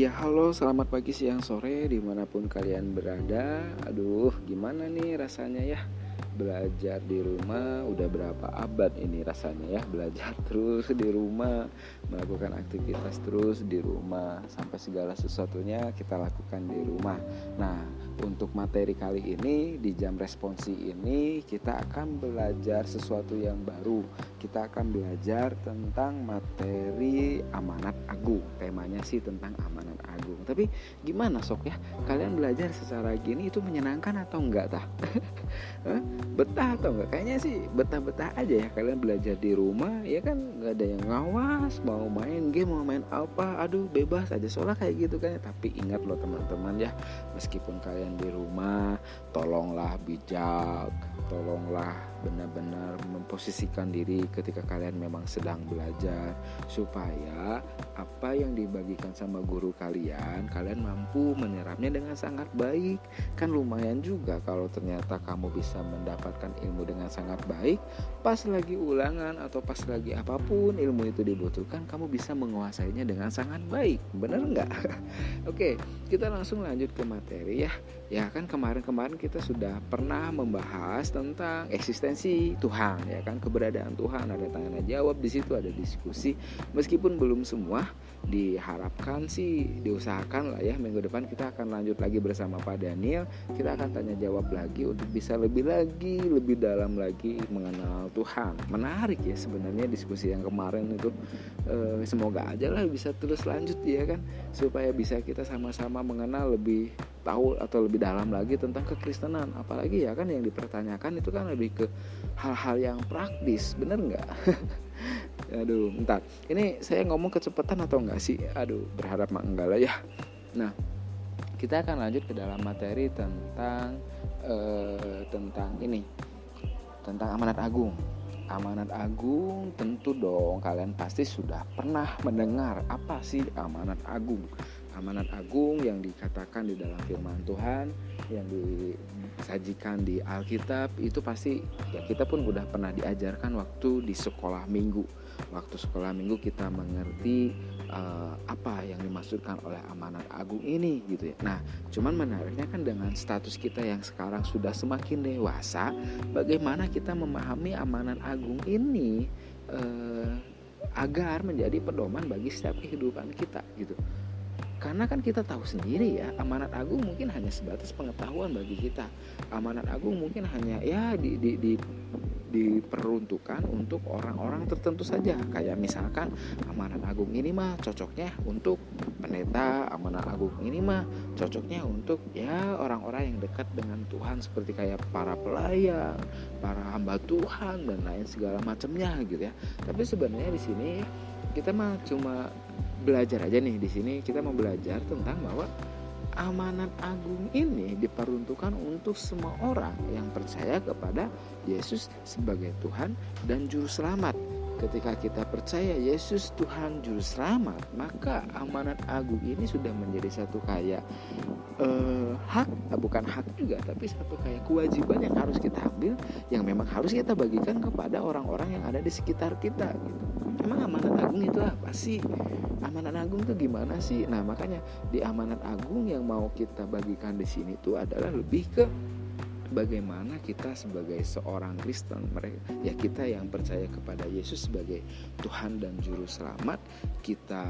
Iya halo selamat pagi siang sore di mana pun kalian berada. Aduh gimana nih rasanya ya? Belajar di rumah udah berapa abad ini rasanya ya? Belajar terus di rumah Melakukan aktivitas terus di rumah Sampai segala sesuatunya kita lakukan di rumah. Nah untuk materi kali ini di jam responsi ini kita akan belajar sesuatu yang baru. Kita akan belajar tentang materi amanat agung. Temanya sih tentang amanat agung. Tapi gimana sok ya? Kalian belajar secara gini itu menyenangkan atau enggak tah? betah atau enggak? Kayaknya sih betah-betah aja ya. Kalian belajar di rumah ya kan? Nggak ada yang ngawas mau main game mau main apa aduh bebas aja. Soalnya kayak gitu kan tapi ingat loh teman-teman ya. Meskipun kalian di rumah tolonglah bijak tolonglah benar-benar memposisikan diri ketika kalian memang sedang belajar supaya apa yang dibagikan sama guru kalian kalian mampu menyerapnya dengan sangat baik. Kan lumayan juga kalau ternyata kamu bisa mendapatkan ilmu dengan sangat baik. Pas lagi ulangan atau pas lagi apa pun ilmu itu dibutuhkan kamu bisa menguasainya dengan sangat baik. Benar nggak? Oke kita langsung lanjut ke materi ya. Ya kan kemarin-kemarin kita sudah pernah membahas tentang eksistensi Tuhan ya kan? Keberadaan Tuhan ada tanya jawab di situ ada diskusi. Meskipun belum semua diharapkan sih diusahakan lah ya. Minggu depan kita akan lanjut lagi bersama Pak Daniel. Kita akan tanya jawab lagi untuk bisa lebih lagi lebih dalam lagi mengenal Tuhan. Menarik ya sebenarnya diskusi yang kemarin itu. E, semoga aja lah bisa terus lanjut ya kan? Supaya bisa kita sama-sama mengenal lebih tahu atau lebih dalam lagi tentang kekristenan. Apalagi ya kan yang dipertanyakan itu kan lebih ke hal-hal yang praktis bener nggak? Aduh entar ini saya ngomong kecepatan atau enggak sih? Aduh berharap mah enggak lah ya. Nah kita akan lanjut ke dalam materi tentang eh, tentang ini tentang amanat agung. Amanat agung tentu dong kalian pasti sudah pernah mendengar apa sih amanat agung? Amanat agung yang dikatakan di dalam firman Tuhan yang disajikan di Alkitab itu pasti ya kita pun udah pernah diajarkan waktu di sekolah minggu. Waktu sekolah minggu kita mengerti uh, apa yang dimaksudkan oleh amanat agung ini gitu ya. Nah cuman menariknya kan dengan status kita yang sekarang sudah semakin dewasa bagaimana kita memahami amanat agung ini uh, agar menjadi pedoman bagi setiap kehidupan kita gitu karena kan kita tahu sendiri ya, amanat agung mungkin hanya sebatas pengetahuan bagi kita. Amanat agung mungkin hanya ya di, di, di diperuntukkan untuk orang-orang tertentu saja kayak misalkan amanat agung ini mah cocoknya untuk pendeta amanat agung ini mah cocoknya untuk ya orang-orang yang dekat dengan Tuhan seperti kayak para pelayan para hamba Tuhan dan lain segala macamnya gitu ya tapi sebenarnya di sini kita mah cuma belajar aja nih di sini kita mau belajar tentang bahwa amanat agung ini diperuntukkan untuk semua orang yang percaya kepada Yesus sebagai Tuhan dan juru selamat. Ketika kita percaya Yesus Tuhan juru selamat, maka amanat agung ini sudah menjadi satu kayak uh, hak, bukan hak juga, tapi satu kayak kewajiban yang harus kita ambil, yang memang harus kita bagikan kepada orang-orang yang ada di sekitar kita. Gitu. Emang amanat agung itu apa sih? amanat agung itu gimana sih? Nah, makanya di amanat agung yang mau kita bagikan di sini tuh adalah lebih ke bagaimana kita sebagai seorang Kristen mereka ya kita yang percaya kepada Yesus sebagai Tuhan dan juru selamat kita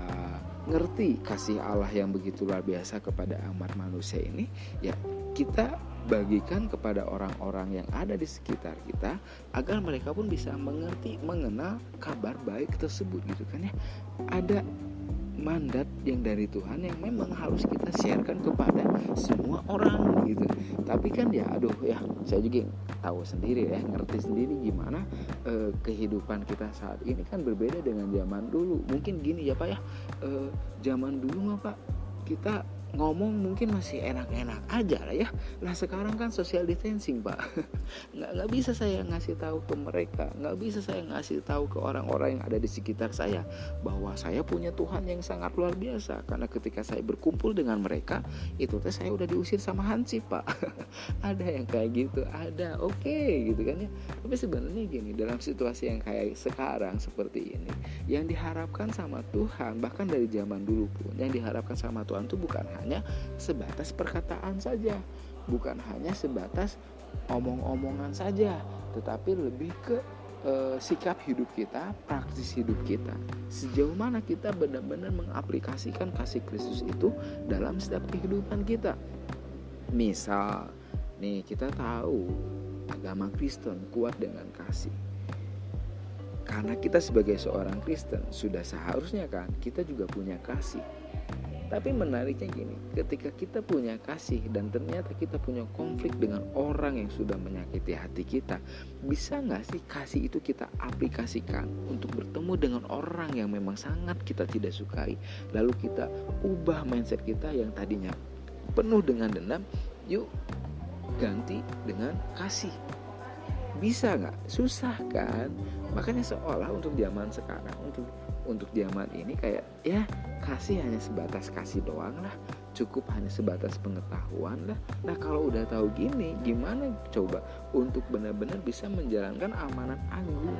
ngerti kasih Allah yang begitu luar biasa kepada amat manusia ini ya kita bagikan kepada orang-orang yang ada di sekitar kita agar mereka pun bisa mengerti mengenal kabar baik tersebut gitu kan ya. Ada mandat yang dari Tuhan yang memang harus kita sharekan kepada semua orang gitu. Tapi kan ya aduh ya saya juga tahu sendiri ya ngerti sendiri gimana eh, kehidupan kita saat ini kan berbeda dengan zaman dulu. Mungkin gini ya pak ya eh, zaman dulu mah pak? Kita ngomong mungkin masih enak-enak aja lah ya. Lah sekarang kan social distancing pak. Nggak nggak bisa saya ngasih tahu ke mereka. Nggak bisa saya ngasih tahu ke orang-orang yang ada di sekitar saya bahwa saya punya Tuhan yang sangat luar biasa. Karena ketika saya berkumpul dengan mereka itu teh saya udah diusir sama Hansip pak. Ada yang kayak gitu ada. Oke okay, gitu kan ya. Tapi sebenarnya gini dalam situasi yang kayak sekarang seperti ini yang diharapkan sama Tuhan bahkan dari zaman dulu pun yang diharapkan sama Tuhan itu bukan hanya sebatas perkataan saja, bukan hanya sebatas omong-omongan saja, tetapi lebih ke e, sikap hidup kita, praktis hidup kita. Sejauh mana kita benar-benar mengaplikasikan kasih Kristus itu dalam setiap kehidupan kita. Misal, nih kita tahu agama Kristen kuat dengan kasih. Karena kita sebagai seorang Kristen sudah seharusnya kan kita juga punya kasih tapi menariknya gini, ketika kita punya kasih dan ternyata kita punya konflik dengan orang yang sudah menyakiti hati kita, bisa nggak sih kasih itu kita aplikasikan untuk bertemu dengan orang yang memang sangat kita tidak sukai, lalu kita ubah mindset kita yang tadinya penuh dengan dendam, yuk ganti dengan kasih. Bisa nggak? Susah kan? Makanya seolah untuk zaman sekarang, untuk untuk zaman ini kayak ya kasih hanya sebatas kasih doang lah. Cukup hanya sebatas pengetahuan lah. Nah kalau udah tahu gini gimana coba untuk benar-benar bisa menjalankan amanat agung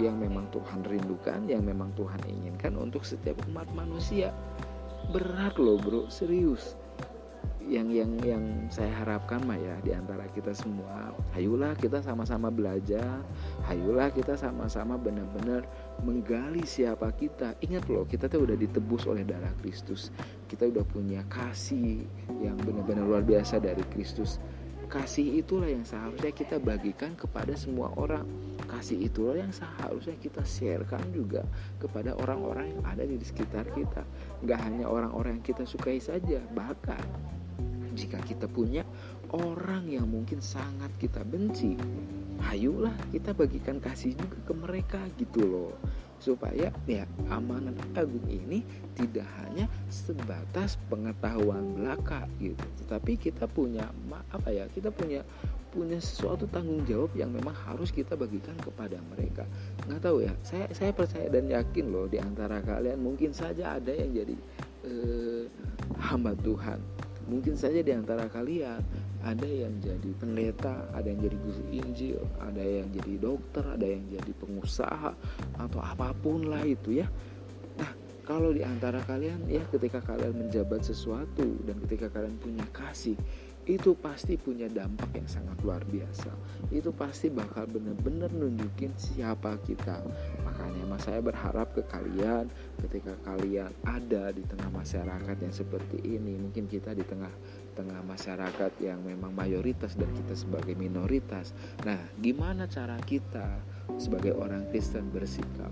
yang memang Tuhan rindukan yang memang Tuhan inginkan untuk setiap umat manusia? Berat loh bro. Serius yang yang yang saya harapkan mah ya di antara kita semua hayulah kita sama-sama belajar hayulah kita sama-sama benar-benar menggali siapa kita. Ingat loh kita tuh udah ditebus oleh darah Kristus. Kita udah punya kasih yang benar-benar luar biasa dari Kristus. Kasih itulah yang seharusnya kita bagikan kepada semua orang. Kasih itulah yang seharusnya kita sharekan juga kepada orang-orang yang ada di sekitar kita. Nggak hanya orang-orang yang kita sukai saja bahkan jika kita punya orang yang mungkin sangat kita benci hayulah kita bagikan kasih juga ke mereka gitu loh. Supaya ya amanat agung ini tidak hanya sebatas pengetahuan belaka gitu. Tetapi kita punya apa ya kita punya punya sesuatu tanggung jawab yang memang harus kita bagikan kepada mereka. Nggak tahu ya saya saya percaya dan yakin loh di antara kalian mungkin saja ada yang jadi eh, hamba Tuhan Mungkin saja di antara kalian ada yang jadi pendeta, ada yang jadi guru Injil, ada yang jadi dokter, ada yang jadi pengusaha atau apa pun lah itu ya. Nah, kalau di antara kalian ya ketika kalian menjabat sesuatu dan ketika kalian punya kasih, itu pasti punya dampak yang sangat luar biasa. Itu pasti bakal benar-benar nunjukin siapa kita. Makanya mas saya berharap ke kalian ketika kalian ada di tengah masyarakat yang seperti ini, mungkin kita di tengah tengah masyarakat yang memang mayoritas dan kita sebagai minoritas. Nah, gimana cara kita sebagai orang Kristen bersikap?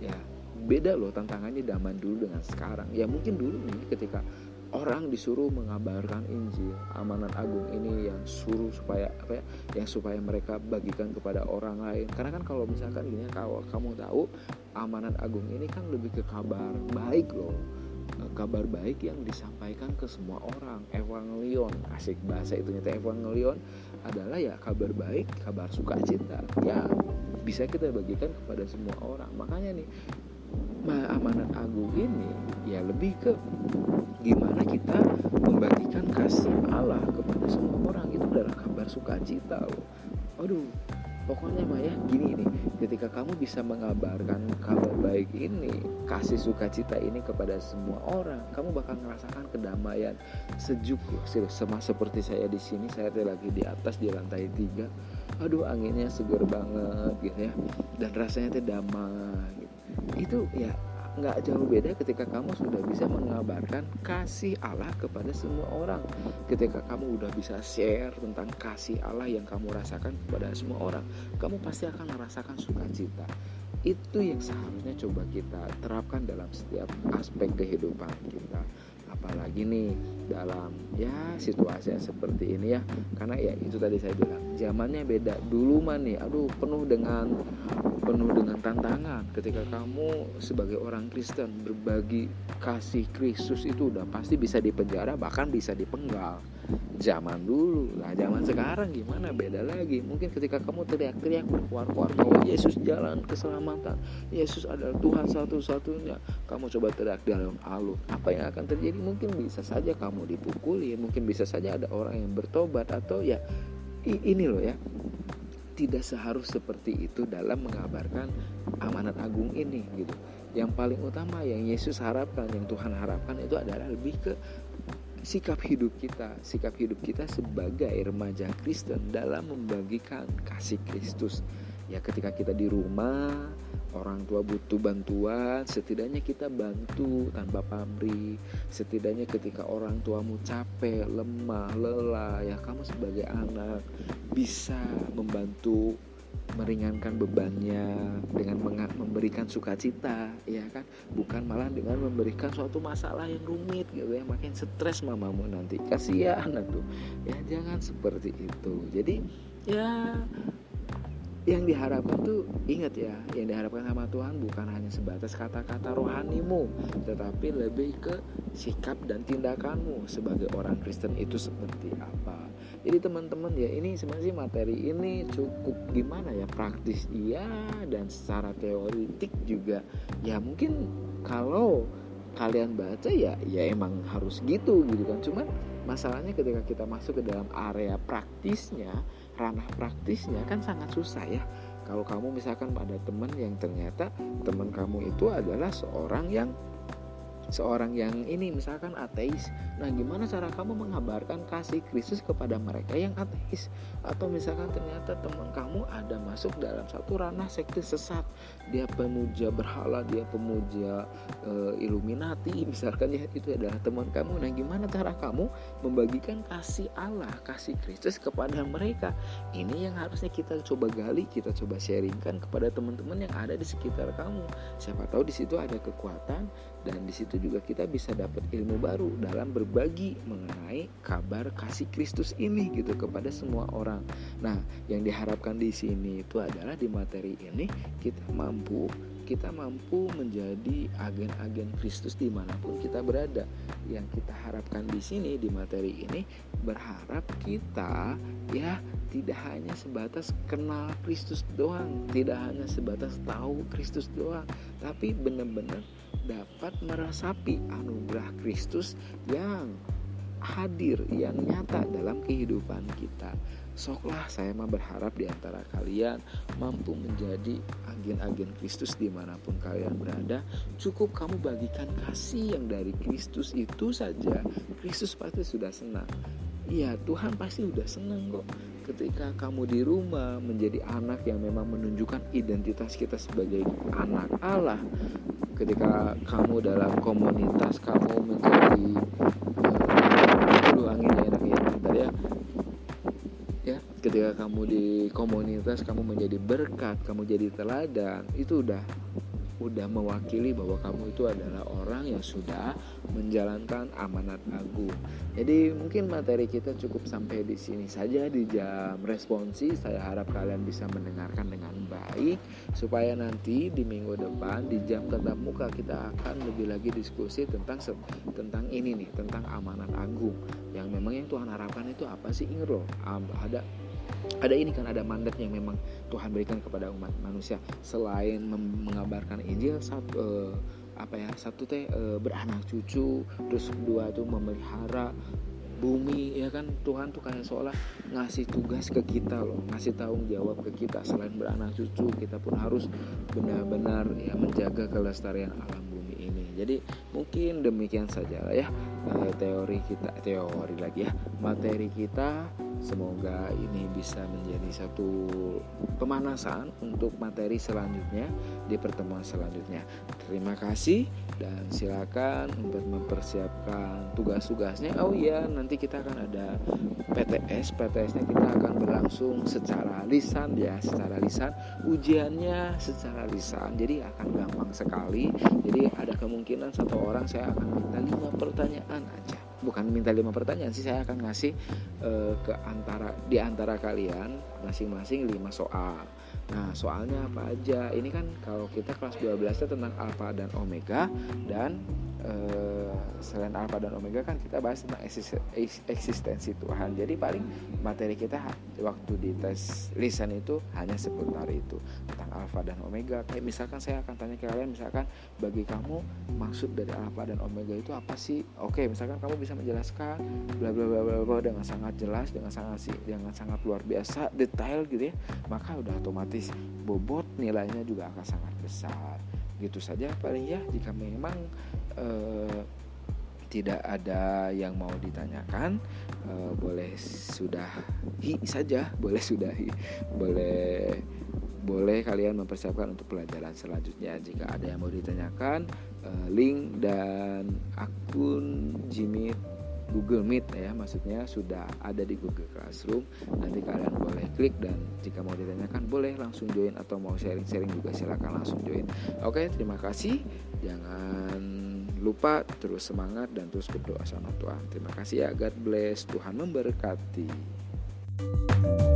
Ya, beda loh tantangannya zaman dulu dengan sekarang. Ya mungkin dulu nih ketika orang disuruh mengabarkan Injil amanat agung ini yang suruh supaya apa ya yang supaya mereka bagikan kepada orang lain. Karena kan kalau misalkan gini kalau kamu tahu amanat agung ini kan lebih ke kabar baik loh. Kabar baik yang disampaikan ke semua orang. Evangelion asik bahasa itu nyata evangelion adalah ya kabar baik kabar sukacita ya bisa kita bagikan kepada semua orang. Makanya nih amanat agung ini ya lebih ke gimana kita membagikan kasih Allah kepada semua orang itu adalah kabar sukacita loh. Aduh, pokoknya mah ya gini nih, ketika kamu bisa mengabarkan kabar baik ini, kasih sukacita ini kepada semua orang, kamu bakal merasakan kedamaian sejuk loh. Sama seperti saya di sini, saya lagi di atas di lantai tiga. Aduh, anginnya segar banget gitu ya. Dan rasanya tuh damai itu ya nggak jauh beda ketika kamu sudah bisa mengabarkan kasih Allah kepada semua orang. Ketika kamu udah bisa share tentang kasih Allah yang kamu rasakan kepada semua orang kamu pasti akan merasakan sukacita. Itu yang seharusnya coba kita terapkan dalam setiap aspek kehidupan kita. Apalagi nih dalam ya situasi yang seperti ini ya. Karena ya itu tadi saya bilang zamannya beda. Dulu mah nih aduh penuh dengan penuh dengan tantangan ketika kamu sebagai orang Kristen berbagi kasih Kristus itu udah pasti bisa dipenjara bahkan bisa dipenggal. Zaman dulu. Lah zaman sekarang gimana? Beda lagi. Mungkin ketika kamu teriak-teriak berkuar-kuar bahwa Yesus jalan keselamatan Yesus adalah Tuhan satu-satunya kamu coba teriak dalam alun. Apa yang akan terjadi? Mungkin bisa saja kamu dipukuli mungkin bisa saja ada orang yang bertobat atau ya ini loh ya tidak seharus seperti itu dalam mengabarkan amanat agung ini gitu yang paling utama yang Yesus harapkan yang Tuhan harapkan itu adalah lebih ke sikap hidup kita, sikap hidup kita sebagai remaja Kristen dalam membagikan kasih Kristus. Ya ketika kita di rumah, orang tua butuh bantuan, setidaknya kita bantu tanpa pamrih. Setidaknya ketika orang tuamu capek, lemah, lelah, ya kamu sebagai anak bisa membantu meringankan bebannya dengan memberikan sukacita ya kan? Bukan malah dengan memberikan suatu masalah yang rumit gitu ya. Makin stres mamamu nanti. Kasihan tuh ya jangan seperti itu. Jadi ya yang diharapkan tuh ingat ya yang diharapkan sama Tuhan bukan hanya sebatas kata-kata rohanimu tetapi lebih ke sikap dan tindakanmu sebagai orang Kristen itu seperti apa. Jadi teman-teman ya ini sebenarnya materi ini cukup gimana ya praktis iya dan secara teoritik juga. Ya mungkin kalau kalian baca ya ya emang harus gitu gitu kan. Cuman masalahnya ketika kita masuk ke dalam area praktisnya ranah praktisnya kan sangat susah ya. Kalau kamu misalkan ada teman yang ternyata teman kamu itu adalah seorang yang seorang yang ini misalkan ateis. Nah gimana cara kamu mengabarkan kasih Kristus kepada mereka yang ateis? Atau misalkan ternyata teman kamu ada masuk dalam satu ranah sekte sesat. Dia pemuja berhala dia pemuja e, Illuminati misalkan ya itu adalah teman kamu. Nah gimana cara kamu membagikan kasih Allah kasih Kristus kepada mereka? Ini yang harusnya kita coba gali kita coba sharingkan kepada teman-teman yang ada di sekitar kamu. Siapa tahu di situ ada kekuatan dan di situ juga kita bisa dapat ilmu baru dalam berbagi mengenai kabar kasih Kristus ini gitu kepada semua orang. Nah, yang diharapkan di sini itu adalah di materi ini kita mampu kita mampu menjadi agen-agen Kristus di mana pun kita berada. Yang kita harapkan di sini di materi ini berharap kita ya tidak hanya sebatas kenal Kristus doang, tidak hanya sebatas tahu Kristus doang, tapi benar-benar dapat meresapi anugerah Kristus yang hadir yang nyata dalam kehidupan kita. Soklah saya mah berharap di antara kalian mampu menjadi agen-agen Kristus di mana pun kalian berada. Cukup kamu bagikan kasih yang dari Kristus itu saja. Kristus pasti sudah senang. Iya Tuhan pasti sudah senang kok ketika kamu di rumah menjadi anak yang memang menunjukkan identitas kita sebagai anak Allah ketika kamu dalam komunitas kamu menjadi uh, angin ya enaknya bentar ya ketika kamu di komunitas kamu menjadi berkat kamu jadi teladan itu udah udah mewakili bahwa kamu itu adalah orang yang sudah menjalankan amanat agung. Jadi mungkin materi kita cukup sampai di sini saja di jam responsi. Saya harap kalian bisa mendengarkan dengan baik supaya nanti di minggu depan di jam tetap muka kita akan lebih lagi diskusi tentang tentang ini nih tentang amanat agung. Yang memang yang Tuhan harapkan itu apa sih ingat loh ada ada ini kan ada mandat yang memang Tuhan berikan kepada umat manusia. Selain mengabarkan Injil satu uh, apa ya satu teh uh, beranak cucu terus kedua tuh memelihara bumi ya kan? Tuhan tuh kayak seolah ngasih tugas ke kita loh ngasih tanggung jawab ke kita. Selain beranak cucu kita pun harus benar-benar ya menjaga kelestarian alam bumi ini. Jadi mungkin demikian saja lah ya teori kita teori lagi ya materi kita Semoga ini bisa menjadi satu pemanasan untuk materi selanjutnya di pertemuan selanjutnya. Terima kasih dan silakan untuk mempersiapkan tugas-tugasnya. Oh iya, nanti kita akan ada PTS. PTS-nya kita akan berlangsung secara lisan ya, secara lisan. Ujiannya secara lisan. Jadi akan gampang sekali. Jadi ada kemungkinan satu orang saya akan minta lima pertanyaan aja bukan minta lima pertanyaan sih saya akan ngasih uh, ke antara di antara kalian masing-masing lima soal. Nah, soalnya apa aja? Ini kan kalau kita kelas 12 itu tentang alfa dan omega dan Eh, selain alfa dan omega kan kita bahas tentang eksistensi Tuhan. Jadi paling materi kita waktu di tes lisan itu hanya seputar itu tentang alfa dan omega. Kayak misalkan saya akan tanya ke kalian misalkan bagi kamu maksud dari alfa dan omega itu apa sih? Oke misalkan kamu bisa menjelaskan bla bla bla bla, bla dengan sangat jelas dengan sangat dengan sangat luar biasa detail gitu ya maka udah otomatis bobot nilainya juga akan sangat besar. Gitu saja paling ya jika memang eh, tidak ada yang mau ditanyakan eh, boleh sudahi saja boleh sudahi boleh boleh kalian mempersiapkan untuk pelajaran selanjutnya. Jika ada yang mau ditanyakan eh, link dan akun Jimmy Google Meet ya maksudnya sudah ada di Google Classroom. Nanti kalian boleh klik dan jika mau ditanyakan boleh langsung join atau mau sharing-sharing juga silakan langsung join. Oke terima kasih. Jangan lupa terus semangat dan terus berdoa sama Tuhan. Terima kasih ya. God bless. Tuhan memberkati. thank you